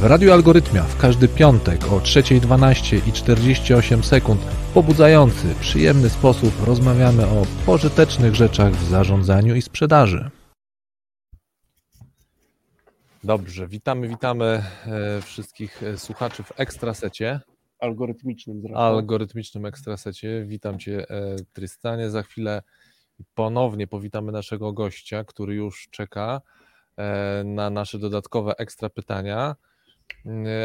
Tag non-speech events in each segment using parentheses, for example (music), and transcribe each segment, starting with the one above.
W Radiu Algorytmia w każdy piątek o 3.12 i 48 sekund w pobudzający, przyjemny sposób rozmawiamy o pożytecznych rzeczach w zarządzaniu i sprzedaży. Dobrze, witamy, witamy e, wszystkich e, słuchaczy w Ekstrasecie. Algorytmicznym zresztą. Algorytmicznym Ekstrasecie. Witam Cię, e, Trystanie. Za chwilę ponownie powitamy naszego gościa, który już czeka na nasze dodatkowe ekstra pytania.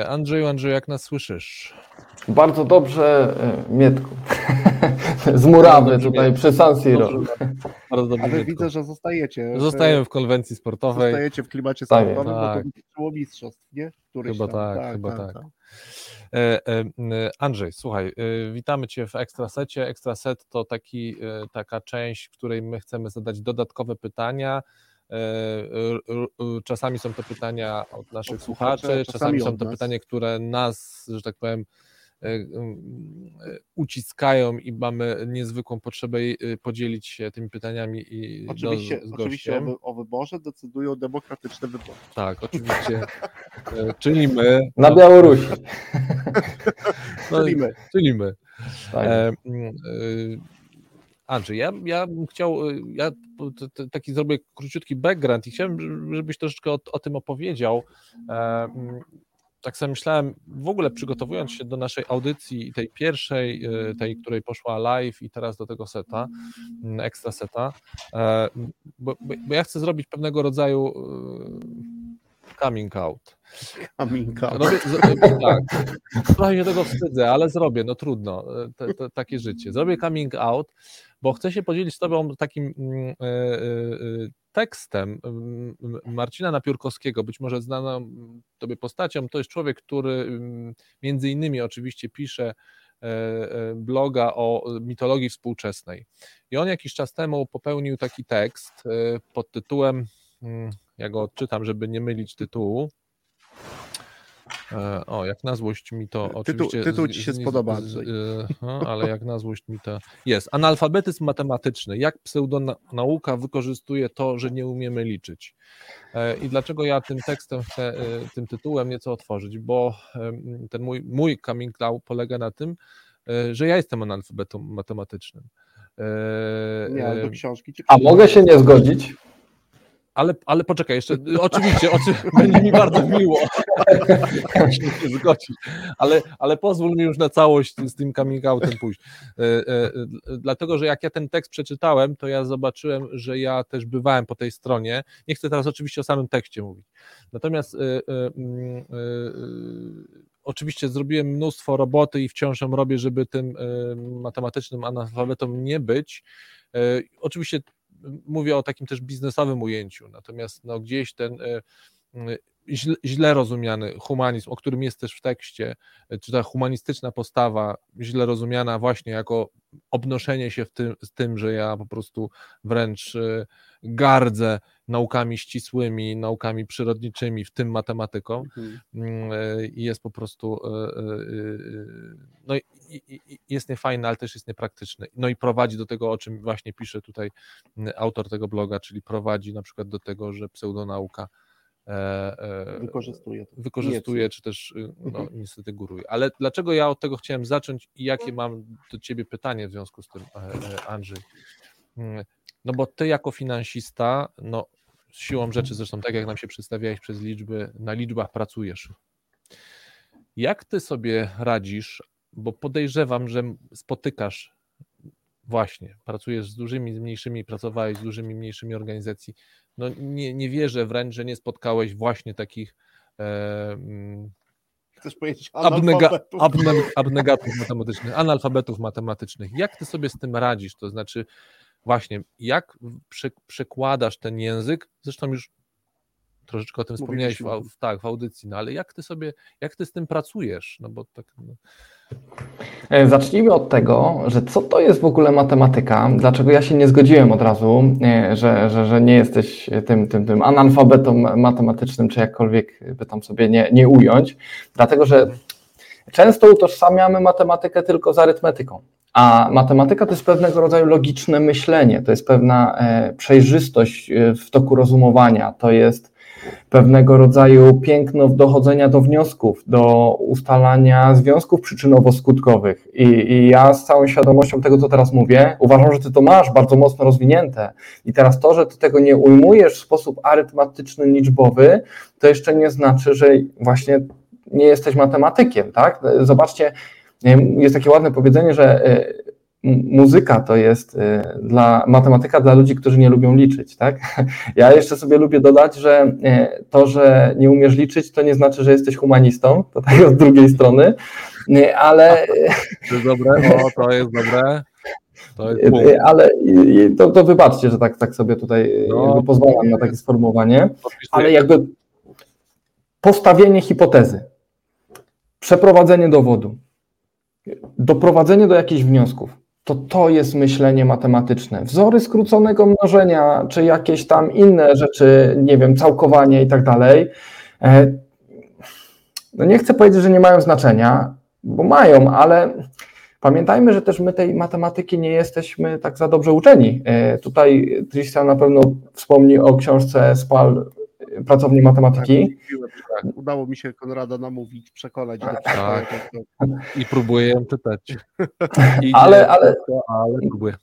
Andrzeju, Andrzeju, jak nas słyszysz? Bardzo dobrze, e, Mietku. (laughs) Z murawy tutaj Mietku. przy San Siro. Bardzo dobrze, Ale widzę, że zostajecie. Zostajemy w konwencji sportowej. Zostajecie w klimacie tak, sportowym, tak. bo to było mistrzostw, nie? Któryś chyba tam. tak, tak chyba tak. tak. E, e, Andrzej, słuchaj, witamy Cię w Ekstrasecie. Ekstraset to taki, taka część, w której my chcemy zadać dodatkowe pytania, E, czasami są to pytania od naszych słuchaczy, czasami są to pytania, które nas, że tak powiem, e, e, uciskają i mamy niezwykłą potrzebę podzielić się tymi pytaniami i oczywiście, do, z oczywiście o, o wyborze decydują demokratyczne wybory. Tak, oczywiście. (laughs) czyli my. Na Białorusi. (laughs) No, czyli my. Czyli my. Tak. Andrzej, ja, ja bym chciał, ja taki zrobię króciutki background i chciałem, żebyś troszeczkę o, o tym opowiedział. E, tak sobie myślałem, w ogóle przygotowując się do naszej audycji, tej pierwszej, y, tej, której poszła live i teraz do tego seta, mm, ekstra seta, e, bo, bo ja chcę zrobić pewnego rodzaju y, coming out. Coming out. Robię, tak, trochę się tego wstydzę, ale zrobię, no trudno, te, te, takie życie. Zrobię coming out, bo chcę się podzielić z Tobą takim mm, e, e, e, tekstem mm, Marcina Napiórkowskiego, być może znaną Tobie postacią. To jest człowiek, który mm, między innymi oczywiście pisze bloga o mitologii współczesnej. I on jakiś czas temu popełnił taki tekst pod tytułem, ja go odczytam, żeby nie mylić tytułu, E, o, jak na złość mi to oczywiście... Tytuł, tytuł ci się z, spodoba. Z, z, ale jak na złość mi to... Jest. Analfabetyzm matematyczny. Jak pseudonauka wykorzystuje to, że nie umiemy liczyć. E, I dlaczego ja tym tekstem chcę, e, tym tytułem nieco otworzyć? Bo ten mój, mój coming out polega na tym, że ja jestem analfabetą matematycznym. Nie, do książki. A mogę się nie zgodzić? Ale, ale poczekaj, jeszcze oczywiście, (laughs) będzie mi bardzo miło (laughs) się zgodzić, ale, ale pozwól mi już na całość z tym coming outem pójść. E, e, dlatego, że jak ja ten tekst przeczytałem, to ja zobaczyłem, że ja też bywałem po tej stronie. Nie chcę teraz oczywiście o samym tekście mówić. Natomiast e, oczywiście zrobiłem mnóstwo roboty i wciąż ją robię, żeby tym matematycznym analfabetą nie być. Oczywiście mówię o takim też biznesowym ujęciu, natomiast no, gdzieś ten e, źle, źle rozumiany humanizm, o którym jest też w tekście, e, czy ta humanistyczna postawa, źle rozumiana właśnie jako obnoszenie się w tym, z tym, że ja po prostu wręcz e, gardzę naukami ścisłymi, naukami przyrodniczymi, w tym matematyką, mhm. Mm, i jest po prostu no, jest niefajny, ale też jest niepraktyczny. No i prowadzi do tego, o czym właśnie pisze tutaj autor tego bloga, czyli prowadzi na przykład do tego, że pseudonauka e, e, wykorzystuje, wykorzystuje czy też y, no, mhm. niestety góruje. Ale dlaczego ja od tego chciałem zacząć i jakie mam do ciebie pytanie w związku z tym, e, Andrzej? Mm, no bo ty jako finansista, no siłą rzeczy, zresztą tak jak nam się przedstawiałeś przez liczby, na liczbach pracujesz. Jak ty sobie radzisz, bo podejrzewam, że spotykasz właśnie, pracujesz z dużymi, z mniejszymi, pracowałeś z dużymi, mniejszymi organizacji. No nie, nie wierzę wręcz, że nie spotkałeś właśnie takich e, mm, Chcesz powiedzieć analfabetów. abnegatów matematycznych, analfabetów matematycznych. Jak ty sobie z tym radzisz? To znaczy, właśnie, jak przekładasz ten język? Zresztą już troszeczkę o tym wspomniałeś w, tak, w audycji, no ale jak ty sobie, jak ty z tym pracujesz? No bo tak. No. E, zacznijmy od tego, że co to jest w ogóle matematyka? Dlaczego ja się nie zgodziłem od razu, e, że, że, że nie jesteś tym, tym, tym analfabetą matematycznym, czy jakkolwiek by tam sobie nie, nie ująć? Dlatego, że często utożsamiamy matematykę tylko z arytmetyką. A matematyka to jest pewnego rodzaju logiczne myślenie, to jest pewna e, przejrzystość w toku rozumowania, to jest pewnego rodzaju piękno dochodzenia do wniosków, do ustalania związków przyczynowo-skutkowych. I, I, ja z całą świadomością tego, co teraz mówię, uważam, że ty to masz bardzo mocno rozwinięte. I teraz to, że ty tego nie ujmujesz w sposób arytmetyczny, liczbowy, to jeszcze nie znaczy, że właśnie nie jesteś matematykiem, tak? Zobaczcie, jest takie ładne powiedzenie, że e, muzyka to jest e, dla matematyka dla ludzi, którzy nie lubią liczyć, tak? (laughs) Ja jeszcze sobie lubię dodać, że e, to, że nie umiesz liczyć, to nie znaczy, że jesteś humanistą, to tak od drugiej strony, ale... (laughs) To jest dobre, o, to jest dobre. To jest ale to, to wybaczcie, że tak, tak sobie tutaj no, pozwalam na takie sformułowanie, ale jakby postawienie hipotezy, przeprowadzenie dowodu, doprowadzenie do jakichś wniosków, to to jest myślenie matematyczne. Wzory skróconego mnożenia, czy jakieś tam inne rzeczy, nie wiem, całkowanie i tak dalej, e, no nie chcę powiedzieć, że nie mają znaczenia, bo mają, ale pamiętajmy, że też my tej matematyki nie jesteśmy tak za dobrze uczeni. E, tutaj Tristan na pewno wspomni o książce Spal pracowni matematyki. Tak, tak, udało mi się Konrada namówić, przekonać. Tak, tak. I próbuję czytać. (laughs) ale, ale, ale próbuję.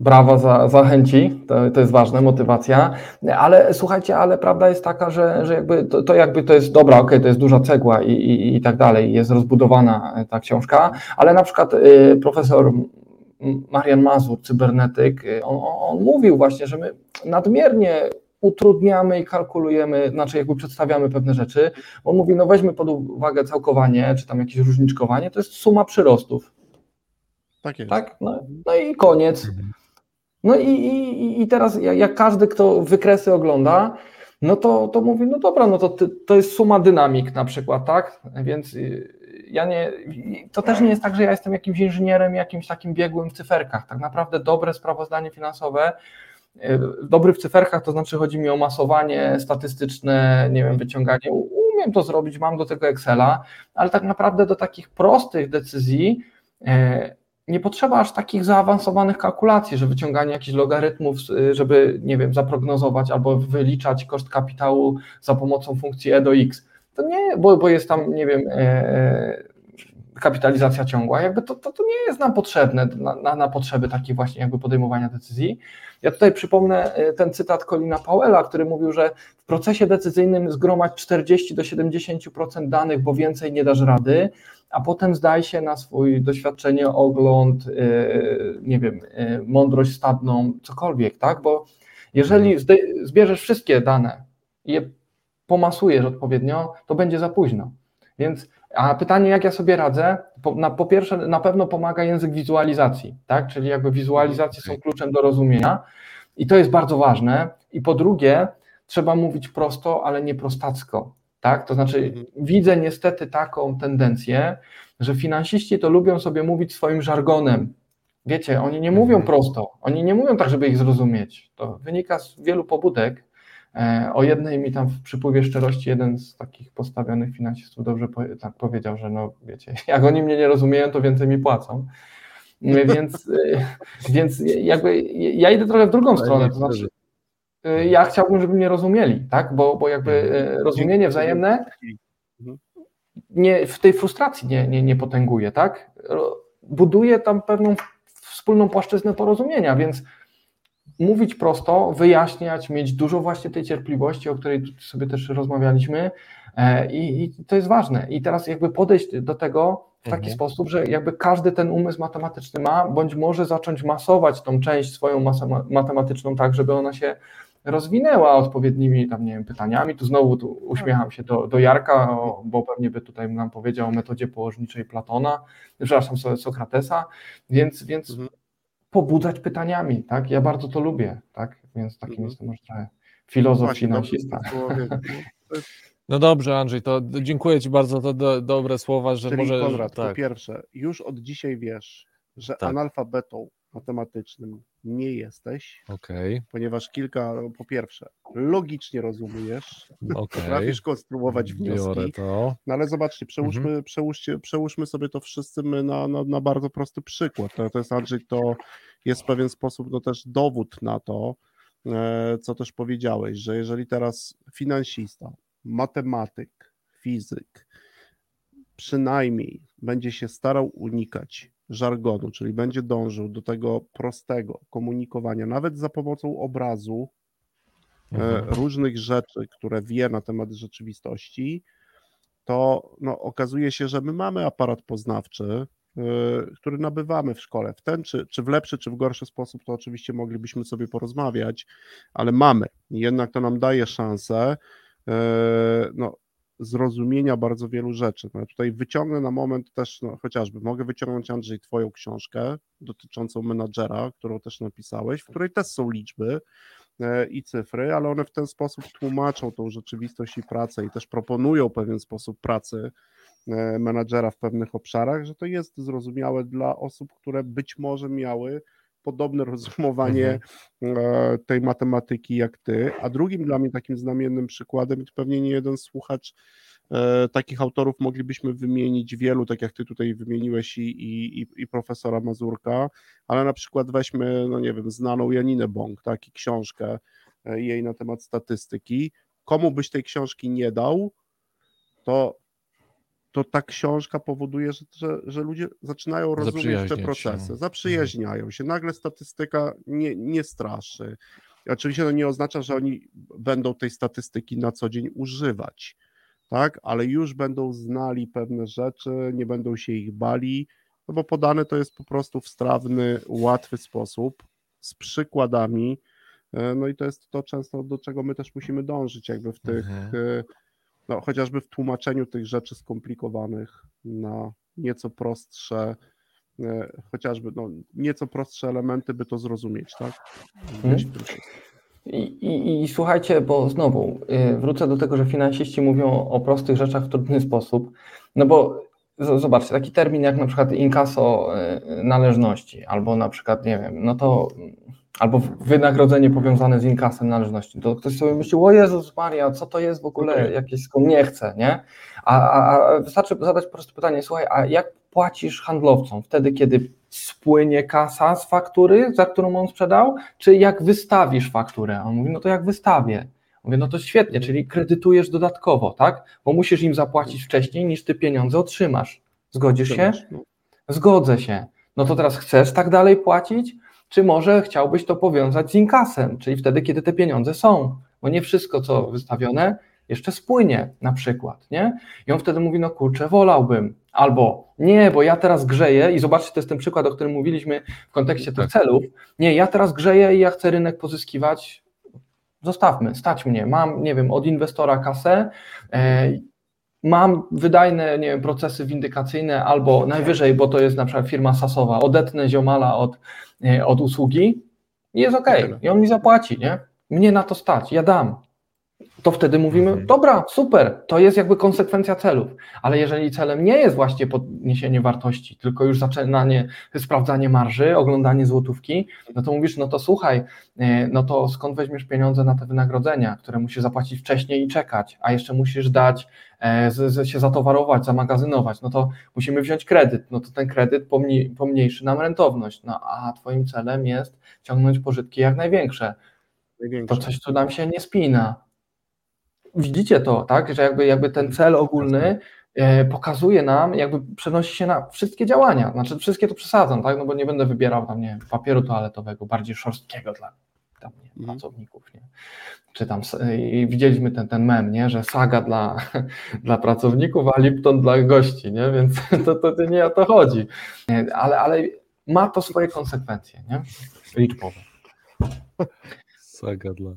Brawa za, za chęci, to, to jest ważne, motywacja, ale słuchajcie, ale prawda jest taka, że, że jakby to, to jakby to jest dobra, ok, to jest duża cegła i, i, i tak dalej, jest rozbudowana ta książka, ale na przykład y, profesor Marian Mazur, cybernetyk, y, on, on mówił właśnie, że my nadmiernie utrudniamy i kalkulujemy, znaczy jakby przedstawiamy pewne rzeczy. On mówi, no weźmy pod uwagę całkowanie, czy tam jakieś różniczkowanie, to jest suma przyrostów. Tak jest. Tak? No, no i koniec. No i, i, i teraz jak każdy, kto wykresy ogląda, no to, to mówi, no dobra, no to, to jest suma dynamik na przykład, tak? Więc y, ja nie, to też nie jest tak, że ja jestem jakimś inżynierem, jakimś takim biegłym w cyferkach. Tak naprawdę dobre sprawozdanie finansowe dobry w cyferkach, to znaczy chodzi mi o masowanie statystyczne, nie wiem, wyciąganie. Umiem to zrobić, mam do tego Excela, ale tak naprawdę do takich prostych decyzji e, nie potrzeba aż takich zaawansowanych kalkulacji, że wyciąganie jakichś logarytmów, żeby, nie wiem, zaprognozować albo wyliczać koszt kapitału za pomocą funkcji E do X. To nie, bo, bo jest tam, nie wiem, e, kapitalizacja ciągła, jakby to, to, to nie jest nam potrzebne na, na, na, potrzeby takiej właśnie jakby podejmowania decyzji. Ja tutaj przypomnę e, ten cytat Colina Powella, który mówił, że w procesie decyzyjnym zgromadź 40 do 70% danych, bo więcej nie dasz rady, a potem zdaj się na swój doświadczenie, ogląd, e, nie wiem, e, mądrość stadną, cokolwiek, tak? Bo jeżeli zbierzesz wszystkie dane i je pomasujesz odpowiednio, to będzie za późno. Więc a pytanie, jak ja sobie radzę? Po, na, po pierwsze, na pewno pomaga język wizualizacji, tak? Czyli jakby wizualizacje są kluczem do rozumienia i to jest bardzo ważne. I po drugie, trzeba mówić prosto, ale nie prostacko, tak? To znaczy, mhm. widzę niestety taką tendencję, że finansiści to lubią sobie mówić swoim żargonem. Wiecie, oni nie mówią mhm. prosto, oni nie mówią tak, żeby ich zrozumieć. To wynika z wielu pobudek, o jednej mi tam w przypływie szczerości jeden z takich postawionych finansistów dobrze tak powiedział, że no wiecie, (laughs) jak oni mnie nie rozumieją, to więcej mi płacą. E, więc, e, więc jakby ja idę trochę w drugą stronę, to znaczy ja chciałbym, żeby mnie rozumieli, tak? Bo, bo jakby mhm. rozumienie wzajemne mhm. nie, w tej frustracji nie, nie, nie potęguje, tak? Buduje tam pewną wspólną płaszczyznę porozumienia, więc mówić prosto, wyjaśniać, mieć dużo właśnie tej cierpliwości, o której sobie też rozmawialiśmy e, i, i to jest ważne. I teraz jakby podejść do tego w taki mhm. sposób, że jakby każdy ten umysł matematyczny ma, bądź może zacząć masować tą część swoją masę matematyczną tak, żeby ona się rozwinęła odpowiednimi tam, nie wiem, pytaniami. Tu znowu tu uśmiecham się do, do Jarka, bo pewnie by tutaj nam powiedział o metodzie położniczej Platona, przepraszam, Sokratesa, więc, więc mhm pobudzać pytaniami, tak? Ja bardzo to lubię, tak? Więc takim mhm. jestem może trochę filozof, Właśnie, finansista. (laughs) No dobrze, Andrzej, to dziękuję Ci bardzo, to do, dobre słowa, że Czyli może... Konrad, tak. po pierwsze, już od dzisiaj wiesz, że tak. analfabetą matematycznym nie jesteś, Okej, ponieważ kilka, po pierwsze, logicznie rozumiesz, okej. potrafisz konstruować wnioski, to. no ale zobaczcie, przełóżmy, przełóżcie, przełóżmy sobie to wszyscy my na, na, na bardzo prosty przykład. To, to jest Andrzej, to jest w pewien sposób no też dowód na to, e, co też powiedziałeś, że jeżeli teraz finansista, matematyk, fizyk przynajmniej będzie się starał unikać żargonu, czyli będzie dążył do tego prostego komunikowania, nawet za pomocą obrazu, e, Mhm. różnych rzeczy, które wie na temat rzeczywistości, to no, okazuje się, że my mamy aparat poznawczy, y, który nabywamy w szkole. W ten czy, czy w lepszy, czy w gorszy sposób, to oczywiście moglibyśmy sobie porozmawiać, ale mamy. Jednak to nam daje szansę y, no, zrozumienia bardzo wielu rzeczy. No, ja tutaj wyciągnę na moment też, no, chociażby, mogę wyciągnąć Andrzej Twoją książkę dotyczącą menadżera, którą też napisałeś, w której też są liczby, e, i cyfry, ale one w ten sposób tłumaczą tą rzeczywistość i pracę i też proponują pewien sposób pracy e, menadżera w pewnych obszarach, że to jest zrozumiałe dla osób, które być może miały podobne rozumowanie e, tej matematyki jak ty. A drugim dla mnie takim znamiennym przykładem, i to pewnie nie jeden słuchacz e, takich autorów moglibyśmy wymienić wielu, tak jak ty tutaj wymieniłeś i, i, i- i profesora Mazurka, ale na przykład weźmy, no nie wiem, znaną Janinę Bąk, tak, i książkę e, jej na temat statystyki. Komu byś tej książki nie dał, to, to ta książka powoduje, że, że, że ludzie zaczynają rozumieć te Zaprzyjaźniać się. procesy, zaprzyjaźniają się. Nagle statystyka nie, nie straszy. Oczywiście to nie oznacza, że oni będą tej statystyki na co dzień używać, tak, ale już będą znali pewne rzeczy, nie będą się ich bali, no bo podane to jest po prostu w strawny, łatwy sposób, z przykładami, e, no i to jest to często, do czego my też musimy dążyć, jakby w tych, Mhm. E, no chociażby w tłumaczeniu tych rzeczy skomplikowanych na nieco prostsze, e, chociażby no, nieco prostsze elementy, by to zrozumieć, tak? Mhm. I, i, I słuchajcie, bo znowu y, wrócę do tego, że finansiści mówią o prostych rzeczach w trudny sposób. No bo zobaczcie, taki termin jak na przykład inkaso y, należności, albo na przykład, nie wiem, no to albo wynagrodzenie powiązane z inkasem należności. To ktoś sobie myśli, o Jezus Maria, co to jest w ogóle, jakieś skąd nie chcę, nie? A, a, a wystarczy zadać po prostu pytanie, słuchaj, a jak płacisz handlowcom wtedy, kiedy spłynie kasa z faktury, za którą on sprzedał, czy jak wystawisz fakturę? On mówi, no to jak wystawię. Mówię, no to świetnie, czyli kredytujesz dodatkowo, tak? Bo musisz im zapłacić wcześniej, niż ty pieniądze otrzymasz. Zgodzisz się? No, Zgodzę się. No to teraz chcesz tak dalej płacić? Czy może chciałbyś to powiązać z inkasem, czyli wtedy, kiedy te pieniądze są? Bo nie wszystko, co wystawione, jeszcze spłynie na przykład, nie? I on wtedy mówi, no kurczę, wolałbym. Albo nie, bo ja teraz grzeję i zobaczcie, to jest ten przykład, o którym mówiliśmy w kontekście tych Tak. celów. Nie, ja teraz grzeję i ja chcę rynek pozyskiwać. Zostawmy, stać mnie. Mam, nie wiem, od inwestora kasę, e, mam wydajne, nie wiem, procesy windykacyjne albo najwyżej, bo to jest na przykład firma sasowa, odetnę ziomala od, e, od usługi i jest ok. I on mi zapłaci, nie? Mnie na to stać, ja dam. To wtedy mówimy, Mhm. dobra, super, to jest jakby konsekwencja celów. Ale jeżeli celem nie jest właśnie podniesienie wartości, tylko już zaczynanie, sprawdzanie marży, oglądanie złotówki, no to mówisz, no to słuchaj, e, no to skąd weźmiesz pieniądze na te wynagrodzenia, które musisz zapłacić wcześniej i czekać, a jeszcze musisz dać, e, się zatowarować, zamagazynować, no to musimy wziąć kredyt, no to ten kredyt pomni, pomniejszy nam rentowność, no a twoim celem jest ciągnąć pożytki jak największe. największe. To coś tu nam się nie spina. Widzicie to, tak? Że jakby, jakby ten cel ogólny e, pokazuje nam, jakby przenosi się na wszystkie działania. Znaczy wszystkie to przesadzam, tak? No bo nie będę wybierał tam, nie wiem, papieru toaletowego, bardziej szorstkiego dla tam, nie, Mhm. pracowników, nie? Czy tam i widzieliśmy ten, ten mem, nie? Że saga dla, (laughs) dla pracowników, a Lipton dla gości, nie? Więc (laughs) to, to, to nie o to chodzi. Nie, Ale, ale ma to swoje konsekwencje, nie? Liczbowe. Saga dla...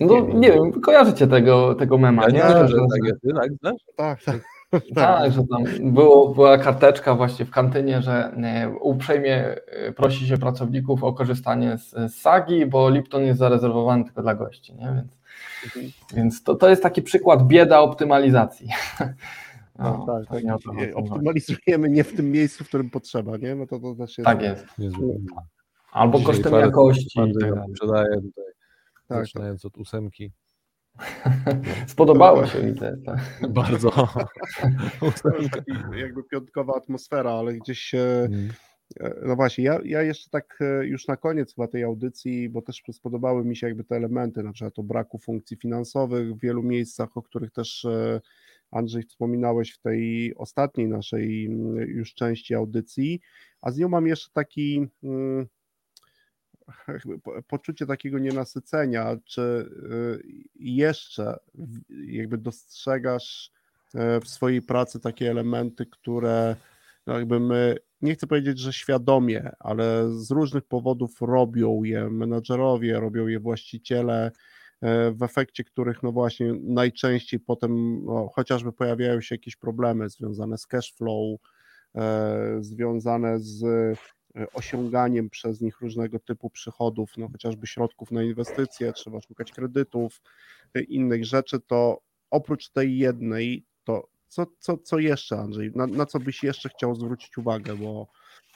No nie wiem, kojarzycie tego, tego mema, Ja nie? nie wiem, że tak jest. Tak znasz? Tak, tak. (laughs) Tak, że tam było, była karteczka właśnie w kantynie, że uprzejmie e, prosi się pracowników o korzystanie z, z sagi, bo Lipton jest zarezerwowany tylko dla gości, nie? Więc, więc to, to jest taki przykład bieda optymalizacji. (laughs) No, tak, tak, pewnie o to tak. Optymalizujemy nie w tym miejscu, w którym potrzeba, nie? No to, to też jest. Tak jest. Albo Dzisiaj kosztem jakości. tak. Sprzedaję tutaj, Tak, zaczynając od ósemki. (laughs) Spodobało się widzę. Tak. (laughs) Bardzo. to jest taki jakby piątkowa atmosfera, ale gdzieś e, Mm. E, No właśnie, ja, ja jeszcze tak e, już na koniec chyba tej audycji, bo też spodobały mi się jakby te elementy, na przykład o braku funkcji finansowych w wielu miejscach, o których też e, Andrzej wspominałeś w tej ostatniej naszej mm, już części audycji, a z nią mam jeszcze taki mm, poczucie takiego nienasycenia, czy y, jeszcze jakby dostrzegasz e, w swojej pracy takie elementy, które no jakby my, nie chcę powiedzieć, że świadomie, ale z różnych powodów robią je menadżerowie, robią je właściciele, e, w efekcie których no właśnie najczęściej potem no, chociażby pojawiają się jakieś problemy związane z cash flow, e, związane z osiąganiem przez nich różnego typu przychodów, no chociażby środków na inwestycje, trzeba szukać kredytów, e, innych rzeczy, to oprócz tej jednej, to co, co, co jeszcze, Andrzej? Na, na co byś jeszcze chciał zwrócić uwagę? Bo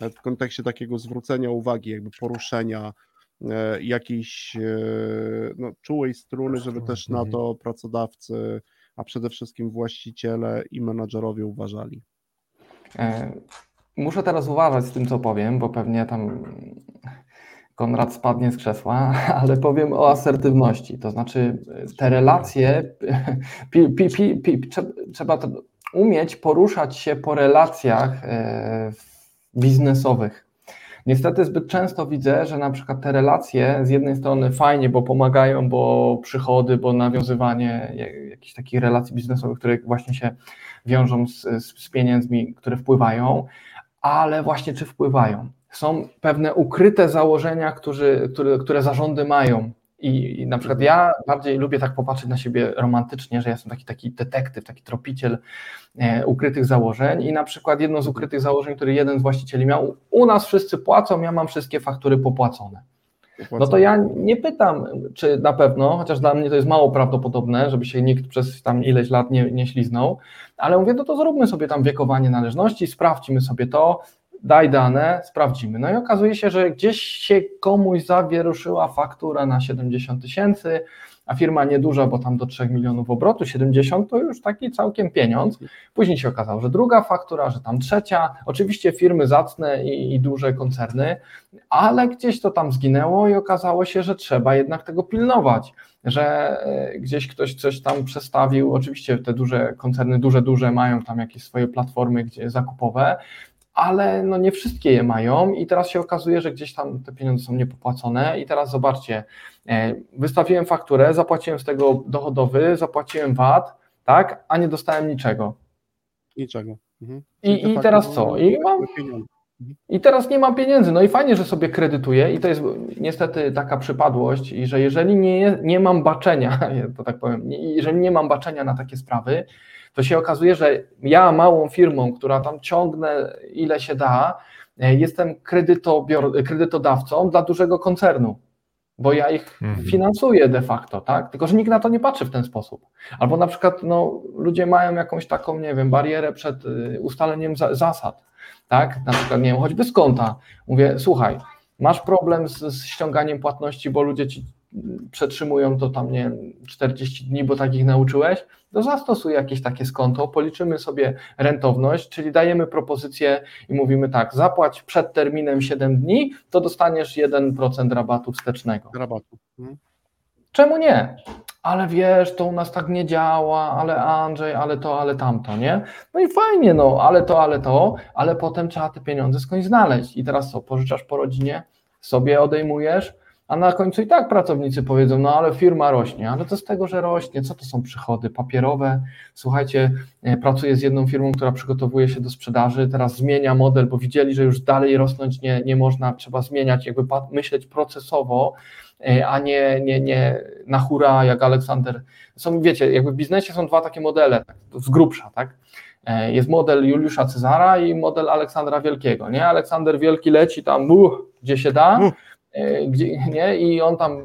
w kontekście takiego zwrócenia uwagi, jakby poruszenia e, jakiejś e, no, czułej struny, żeby też na to pracodawcy, a przede wszystkim właściciele i menadżerowie uważali. E, Muszę teraz uważać z tym, co powiem, bo pewnie tam Konrad spadnie z krzesła, (laughs) ale powiem o asertywności. To znaczy, te relacje, (laughs) pi, pi, pi, pi, trze- trzeba umieć poruszać się po relacjach e, biznesowych. Niestety zbyt często widzę, że na przykład te relacje z jednej strony fajnie, bo pomagają, bo przychody, bo nawiązywanie jak- jakichś takich relacji biznesowych, które właśnie się wiążą z, z pieniędzmi, które wpływają, ale właśnie czy wpływają? Są pewne ukryte założenia, którzy, które, które zarządy mają. I, I na przykład ja bardziej lubię tak popatrzeć na siebie romantycznie, że ja jestem taki, taki detektyw, taki tropiciel e, ukrytych założeń. I na przykład jedno z ukrytych założeń, które jeden z właścicieli miał, u nas wszyscy płacą, ja mam wszystkie faktury popłacone. No to ja nie pytam, czy na pewno, chociaż dla mnie to jest mało prawdopodobne, żeby się nikt przez tam ileś lat nie, nie śliznął, ale mówię, no to zróbmy sobie tam wiekowanie należności, sprawdźmy sobie to, daj dane, sprawdzimy. No i okazuje się, że gdzieś się komuś zawieruszyła faktura na 70 tysięcy, a firma nieduża, bo tam do 3 milionów obrotu, 70 to już taki całkiem pieniądz. Później się okazało, że druga faktura, że tam trzecia, oczywiście firmy zacne i, i duże koncerny, ale gdzieś to tam zginęło i okazało się, że trzeba jednak tego pilnować, że e, gdzieś ktoś coś tam przestawił, oczywiście te duże koncerny, duże, duże mają tam jakieś swoje platformy gdzie zakupowe, ale no nie wszystkie je mają i teraz się okazuje, że gdzieś tam te pieniądze są niepopłacone i teraz zobaczcie, e, wystawiłem fakturę, zapłaciłem z tego dochodowy, zapłaciłem VAT, tak, a nie dostałem niczego. Niczego. Mhm. I, i teraz co? I mam pieniądze. i teraz nie mam pieniędzy. No i fajnie, że sobie kredytuję, i to jest niestety taka przypadłość, i że jeżeli nie, nie mam baczenia, (laughs) to tak powiem, jeżeli nie mam baczenia na takie sprawy, to się okazuje, że ja małą firmą, która tam ciągnę ile się da, e, jestem kredytodawcą dla dużego koncernu, bo ja ich Mhm. finansuję de facto, tak? Tylko, że nikt na to nie patrzy w ten sposób. Albo na przykład no, ludzie mają jakąś taką, nie wiem, barierę przed y, ustaleniem za, zasad, tak? Na przykład, nie wiem, choćby z konta. Mówię, słuchaj, masz problem z, z ściąganiem płatności, bo ludzie ci przetrzymują to tam, nie wiem, 40 dni, bo tak ich nauczyłeś, to zastosuj jakieś takie skonto, policzymy sobie rentowność, czyli dajemy propozycję i mówimy tak, zapłać przed terminem 7 dni, to dostaniesz 1% rabatu wstecznego. Rabatu. Mhm. Czemu nie? Ale wiesz, to u nas tak nie działa, ale Andrzej, ale to, ale tamto, nie? No i fajnie, no, ale to, ale to, ale potem trzeba te pieniądze skądś znaleźć. I teraz co, pożyczasz po rodzinie, sobie odejmujesz, a na końcu i tak pracownicy powiedzą, no ale firma rośnie, ale co z tego, że rośnie? Co to są przychody papierowe? Słuchajcie, e, pracuję z jedną firmą, która przygotowuje się do sprzedaży, teraz zmienia model, bo widzieli, że już dalej rosnąć nie, nie można, trzeba zmieniać, jakby myśleć procesowo, e, a nie, nie, nie na hura, jak Aleksander. Są, wiecie, jakby w biznesie są dwa takie modele, z grubsza, tak? E, Jest model Juliusza Cezara i model Aleksandra Wielkiego, nie? Aleksander Wielki leci tam, uh, gdzie się da, Uh. E, gdzie, nie? I on tam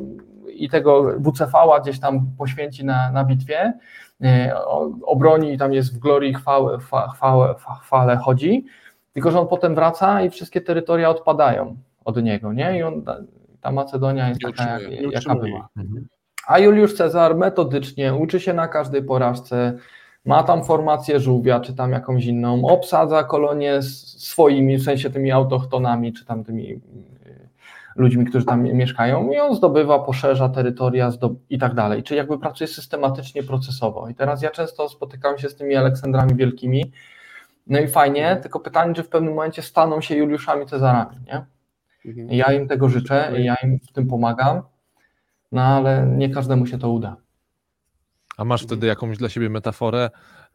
i tego WCV-a gdzieś tam poświęci na, na bitwie, e, obroni i tam jest w glorii chwały, chwa- chwałę, chwa- chwale chodzi, tylko że on potem wraca i wszystkie terytoria odpadają. od niego, nie? I on, ta Macedonia jest taka, jak, jaka była. Mhm. A Juliusz Cezar metodycznie uczy się na każdej porażce, ma tam formację żółwia, czy tam jakąś inną, obsadza kolonię swoimi, w sensie tymi autochtonami, czy tam tymi ludźmi, którzy tam mieszkają i on zdobywa, poszerza terytoria i tak dalej. Czyli jakby pracuje systematycznie, procesowo. I teraz ja często spotykam się z tymi Aleksandrami Wielkimi, no i fajnie, tylko pytanie, czy w pewnym momencie staną się Juliuszami Cezarami, nie? Mhm. Ja im tego życzę, ja im w tym pomagam, no ale nie każdemu się to uda. A masz wtedy jakąś dla siebie metaforę,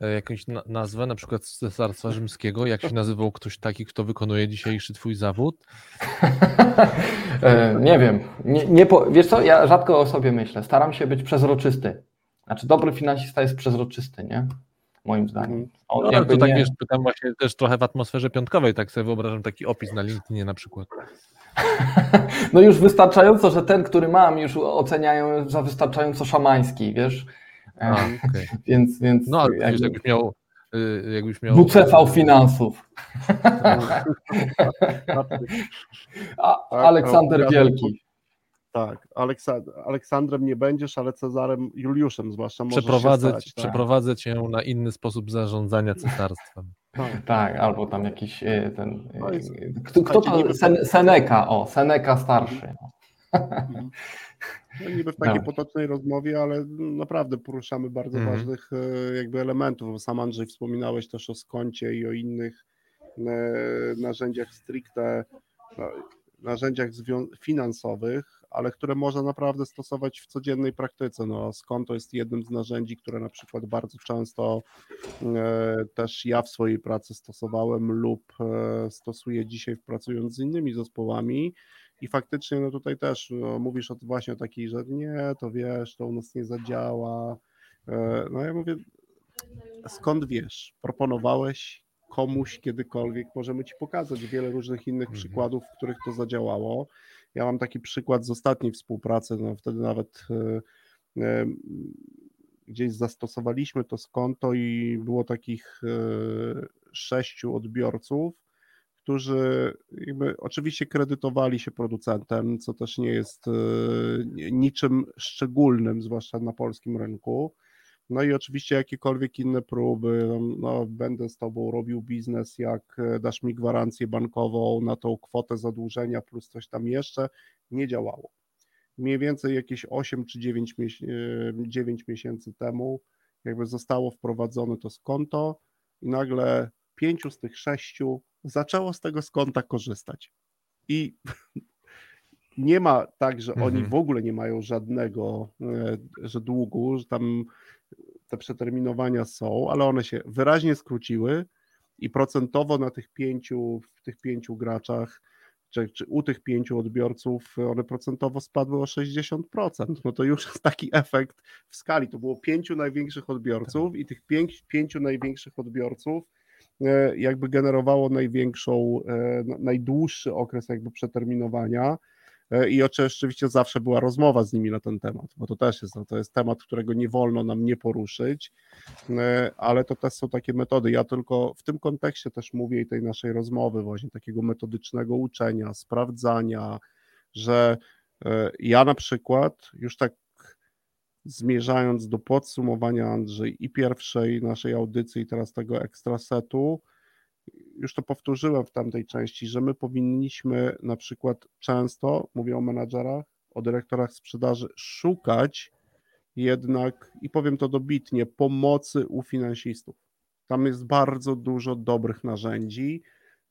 jakąś nazwę, na przykład z Cesarstwa Rzymskiego? Jak się nazywał ktoś taki, kto wykonuje dzisiejszy twój zawód? (laughs) E, nie wiem. Nie, nie po... Wiesz co, ja rzadko o sobie myślę. Staram się być przezroczysty. Znaczy dobry finansista jest przezroczysty, nie? Moim zdaniem. On no, to tak nie... wiesz, pytam właśnie też trochę w atmosferze piątkowej, tak sobie wyobrażam taki opis na LinkedInie na przykład. (laughs) No już wystarczająco, że ten, który mam, już oceniają za wystarczająco szamański, wiesz? A, okay. więc, więc no, ale jakby... jakbyś miał y, jakbyś miał... WCV Finansów. (laughs) A, Aleksander Wielki. Tak, Aleksand Aleksandrem nie będziesz, ale Cezarem Juliuszem zwłaszcza przeprowadzę, stać, tak. Przeprowadzę cię na inny sposób zarządzania cesarstwem. Tak, tak albo tam jakiś y, ten... No jest, y, kto, kto to? Sen Seneca, o, Seneca starszy. Mhm. (laughs) No niby w takiej tak. potocznej rozmowie, ale naprawdę poruszamy bardzo mhm. ważnych e, jakby elementów. Sam Andrzej wspominałeś też o skoncie i o innych e, narzędziach stricte, no, narzędziach finansowych, ale które można naprawdę stosować w codziennej praktyce. No, skonto jest jednym z narzędzi, które na przykład bardzo często e, też ja w swojej pracy stosowałem lub stosuję dzisiaj pracując z innymi zespołami i faktycznie no tutaj też no, mówisz o, właśnie o takiej, że nie, to wiesz, to u nas nie zadziała. E, no ja mówię, skąd wiesz? Proponowałeś komuś kiedykolwiek, możemy ci pokazać wiele różnych innych mhm. przykładów, w których to zadziałało. Ja mam taki przykład z ostatniej współpracy, no wtedy nawet e, e, gdzieś zastosowaliśmy to skonto i było takich sześciu odbiorców, którzy jakby oczywiście kredytowali się producentem, co też nie jest niczym szczególnym, zwłaszcza na polskim rynku. No i oczywiście jakiekolwiek inne próby, no, no, będę z Tobą robił biznes, jak e, dasz mi gwarancję bankową na tą kwotę zadłużenia plus coś tam jeszcze, nie działało. Mniej więcej jakieś 8 czy 9, 9 e, miesięcy temu jakby zostało wprowadzone to skonto i nagle pięciu z tych sześciu zaczęło z tego skonta korzystać. I (laughs) nie ma tak, że mhm. oni w ogóle nie mają żadnego e, że długu, że tam te przeterminowania są, ale one się wyraźnie skróciły i procentowo na tych pięciu, w tych pięciu graczach, czy, czy u tych pięciu odbiorców, one procentowo spadły o 60%. No to już jest taki efekt w skali. To było pięciu największych odbiorców i tych pięć, pięciu największych odbiorców E, jakby generowało największą, e, najdłuższy okres jakby przeterminowania. E, I oczywiście zawsze była rozmowa z nimi na ten temat, bo to też jest, to jest temat, którego nie wolno nam nie poruszyć, ale to też są takie metody. Ja tylko w tym kontekście też mówię i tej naszej rozmowy, właśnie takiego metodycznego uczenia, sprawdzania, że ja na przykład już tak zmierzając do podsumowania, Andrzej, i pierwszej naszej audycji, i teraz tego ekstrasetu, już to powtórzyłem w tamtej części, że my powinniśmy na przykład często, mówię o menadżerach, o dyrektorach sprzedaży, szukać jednak, i powiem to dobitnie, pomocy u finansistów. Tam jest bardzo dużo dobrych narzędzi,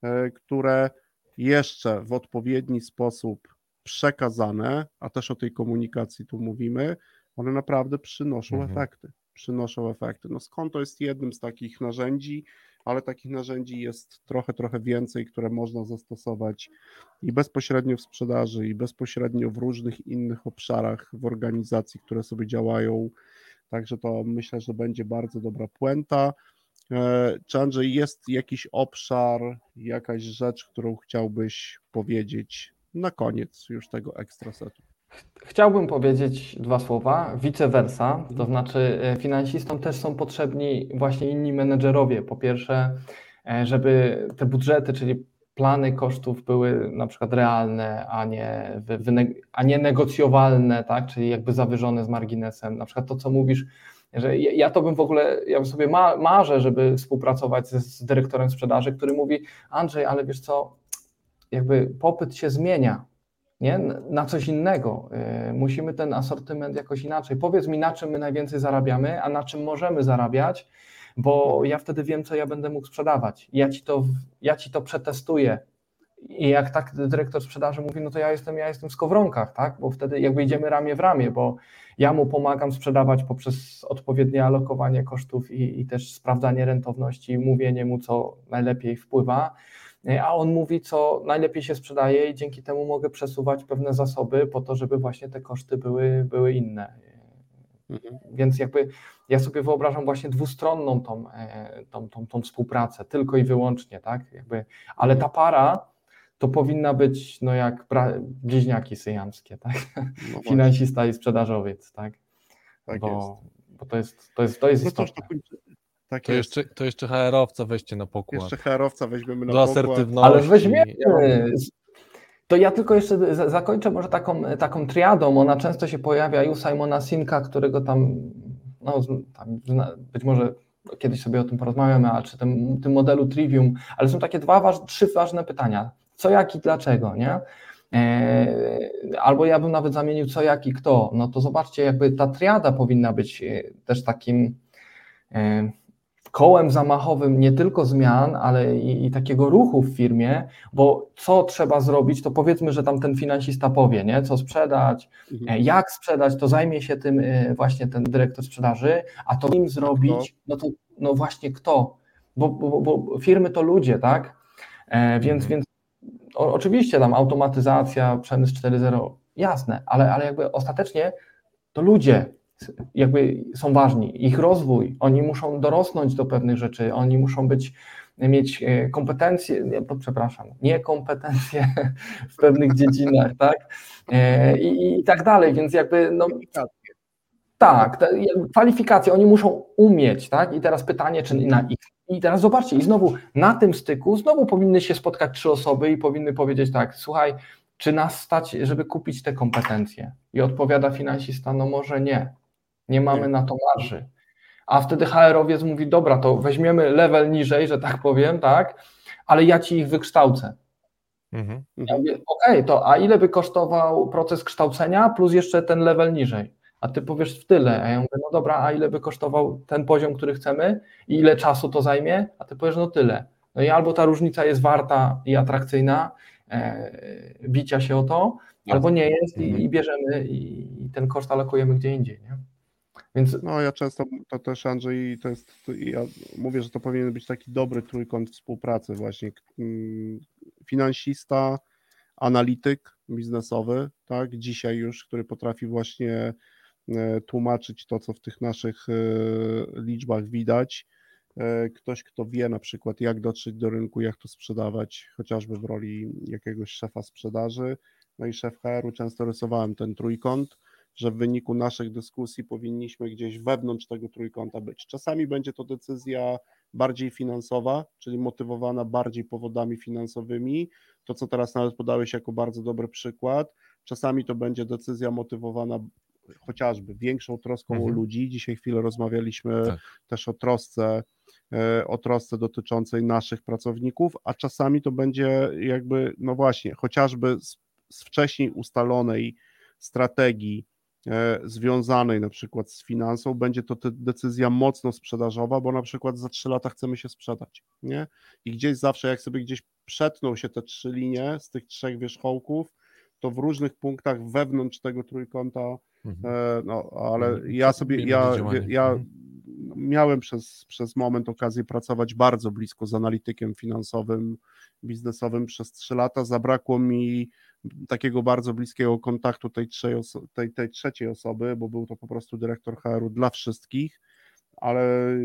e, które jeszcze w odpowiedni sposób przekazane, a też o tej komunikacji tu mówimy, one naprawdę przynoszą mhm. efekty. Przynoszą efekty. No skąd to jest jednym z takich narzędzi, ale takich narzędzi jest trochę, trochę więcej, które można zastosować i bezpośrednio w sprzedaży, i bezpośrednio w różnych innych obszarach w organizacji, które sobie działają. Także to myślę, że będzie bardzo dobra puenta. E, czy Andrzej, jest jakiś obszar, jakaś rzecz, którą chciałbyś powiedzieć na koniec już tego ekstra setu? Chciałbym powiedzieć dwa słowa, vice versa, to znaczy e, finansistom też są potrzebni właśnie inni menedżerowie. Po pierwsze, e, żeby te budżety, czyli plany kosztów były na przykład realne, a nie, a nie negocjowalne, tak? czyli jakby zawyżone z marginesem. Na przykład to, co mówisz, że ja to bym w ogóle, ja sobie ma, marzę, żeby współpracować z, z dyrektorem sprzedaży, który mówi, Andrzej, ale wiesz co, jakby popyt się zmienia, nie? na coś innego. Y, musimy ten asortyment jakoś inaczej. Powiedz mi, na czym my najwięcej zarabiamy, a na czym możemy zarabiać, bo ja wtedy wiem, co ja będę mógł sprzedawać. Ja ci to, ja ci to przetestuję. I jak tak dyrektor sprzedaży mówi, no to ja jestem, ja jestem w skowronkach, tak? Bo wtedy jakby idziemy ramię w ramię, bo ja mu pomagam sprzedawać poprzez odpowiednie alokowanie kosztów i, i też sprawdzanie rentowności, mówienie mu, co najlepiej wpływa, a on mówi, co najlepiej się sprzedaje i dzięki temu mogę przesuwać pewne zasoby po to, żeby właśnie te koszty były, były inne. Mhm. Więc jakby ja sobie wyobrażam właśnie dwustronną tą, e, tą, tą, tą współpracę, tylko i wyłącznie, tak? Jakby, ale ta para to powinna być no jak bliźniaki syjamskie, tak? No (laughs) Finansista i sprzedażowiec, tak? tak bo, bo to jest, to jest, to jest no istotne. Tak to, jeszcze, to jeszcze HR-owca weźcie na pokład. Jeszcze HR-owca weźmiemy na Do pokład. asertywności. Ale weźmiemy. To ja tylko jeszcze zakończę może taką, taką triadą. Ona często się pojawia i u Simona Sinka, którego tam, no, tam być może kiedyś sobie o tym porozmawiamy, a czy tym, tym modelu Trivium, ale są takie dwa, trzy ważne pytania. Co, jak i dlaczego, nie? E, albo ja bym nawet zamienił co, jak i kto. No to zobaczcie, jakby ta triada powinna być e, też takim e, kołem zamachowym nie tylko zmian, ale i, i, takiego ruchu w firmie, bo co trzeba zrobić, to powiedzmy, że tam ten finansista powie, nie? co sprzedać, mhm. jak sprzedać, to zajmie się tym właśnie ten dyrektor sprzedaży, a to im zrobić, no to no właśnie kto? Bo, bo, bo firmy to ludzie, tak? E, więc, mhm. więc o, oczywiście tam automatyzacja, przemysł 4.0, jasne, ale, ale jakby ostatecznie to ludzie jakby są ważni, ich rozwój, oni muszą dorosnąć do pewnych rzeczy, oni muszą być, mieć e, kompetencje, nie, to przepraszam, nie kompetencje w pewnych dziedzinach, tak? E, I, I tak dalej, więc jakby no, tak, kwalifikacje, oni muszą umieć, tak? I teraz pytanie, czy na ich. I teraz zobaczcie, i znowu na tym styku znowu powinny się spotkać trzy osoby i powinny powiedzieć tak, słuchaj, czy nas stać, żeby kupić te kompetencje? I odpowiada finansista, no może nie, nie mamy na to marży. A wtedy HR-owiec mówi, dobra, to weźmiemy level niżej, że tak powiem, tak, ale ja ci ich wykształcę. Mhm. Ja Okej, okay, to a ile by kosztował proces kształcenia plus jeszcze ten level niżej? a ty powiesz w tyle. A ja mówię, no dobra, a ile by kosztował ten poziom, który chcemy i ile czasu to zajmie? A ty powiesz, no tyle. No i albo ta różnica jest warta i atrakcyjna, e, bicia się o to, albo nie jest i, mhm. i bierzemy i, i, ten koszt alokujemy gdzie indziej. Nie? Więc... No ja często to też Andrzej, to jest, ja mówię, że to powinien być taki dobry trójkąt współpracy właśnie. Mm, finansista, analityk biznesowy, tak, dzisiaj już, który potrafi właśnie E, tłumaczyć to, co w tych naszych e, liczbach widać. E, ktoś, kto wie na przykład, jak dotrzeć do rynku, jak to sprzedawać, chociażby w roli jakiegoś szefa sprzedaży. No i szef HR-u często rysowałem ten trójkąt, że w wyniku naszych dyskusji powinniśmy gdzieś wewnątrz tego trójkąta być. Czasami będzie to decyzja bardziej finansowa, czyli motywowana bardziej powodami finansowymi. To, co teraz nawet podałeś jako bardzo dobry przykład. Czasami to będzie decyzja motywowana chociażby większą troską mhm. o ludzi. Dzisiaj chwilę rozmawialiśmy tak. też o trosce, e, o trosce dotyczącej naszych pracowników, a czasami to będzie jakby, no właśnie, chociażby z, z wcześniej ustalonej strategii związanej na przykład z finansą, będzie to decyzja mocno sprzedażowa, bo na przykład za trzy lata chcemy się sprzedać, nie? I gdzieś zawsze, jak sobie gdzieś przetną się te trzy linie z tych trzech wierzchołków, to w różnych punktach wewnątrz tego trójkąta Mhm. E, no, ale ja sobie, ja, ja mhm. Miałem przez, przez moment okazję pracować bardzo blisko z analitykiem finansowym, biznesowym przez trzy lata. Zabrakło mi takiego bardzo bliskiego kontaktu tej, tej, tej trzeciej osoby, bo był to po prostu dyrektor HR-u dla wszystkich, ale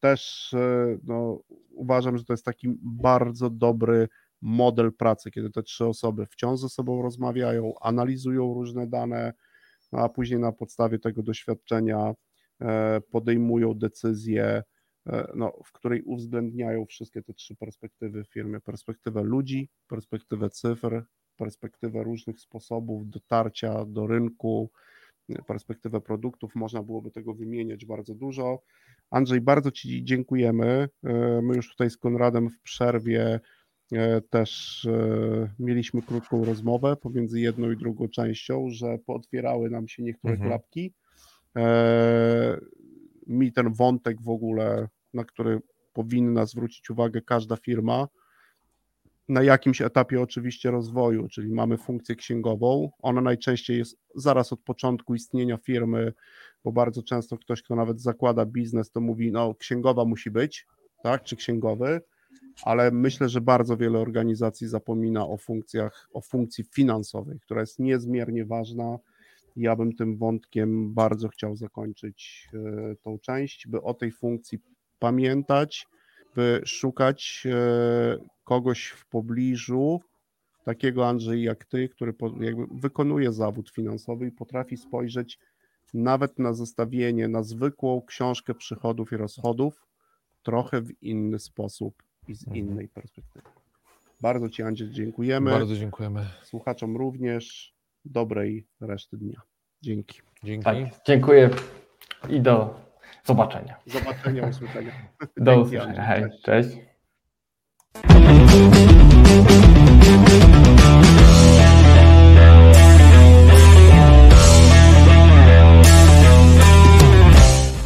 też e, no, uważam, że to jest taki bardzo dobry model pracy, kiedy te trzy osoby wciąż ze sobą rozmawiają, analizują różne dane, no a później na podstawie tego doświadczenia podejmują decyzje no, w której uwzględniają wszystkie te trzy perspektywy w firmie: perspektywę ludzi, perspektywę cyfr, perspektywę różnych sposobów dotarcia do rynku, perspektywę produktów. Można byłoby tego wymieniać bardzo dużo. Andrzej, bardzo Ci dziękujemy. My już tutaj z Konradem w przerwie E, też e, mieliśmy krótką rozmowę pomiędzy jedną i drugą częścią, że pootwierały nam się niektóre mhm. klapki. E, mi ten wątek w ogóle, na który powinna zwrócić uwagę każda firma, na jakimś etapie oczywiście rozwoju, czyli mamy funkcję księgową. Ona najczęściej jest zaraz od początku istnienia firmy, bo bardzo często ktoś, kto nawet zakłada biznes, to mówi, no księgowa musi być, tak, czy księgowy, ale myślę, że bardzo wiele organizacji zapomina o funkcjach, o funkcji finansowej, która jest niezmiernie ważna. Ja bym tym wątkiem bardzo chciał zakończyć e, tą część, by o tej funkcji pamiętać, by szukać e, kogoś w pobliżu, takiego Andrzej jak ty, który jakby wykonuje zawód finansowy i potrafi spojrzeć nawet na zestawienie, na zwykłą książkę przychodów i rozchodów trochę w inny sposób i z mhm. innej perspektywy. Bardzo Ci, Andrzej, dziękujemy. Bardzo dziękujemy. Słuchaczom również dobrej reszty dnia. Dzięki. Dzięki. Tak, dziękuję i do zobaczenia. Zobaczenia, usłyszenia. Do usłyszenia. Hej, cześć.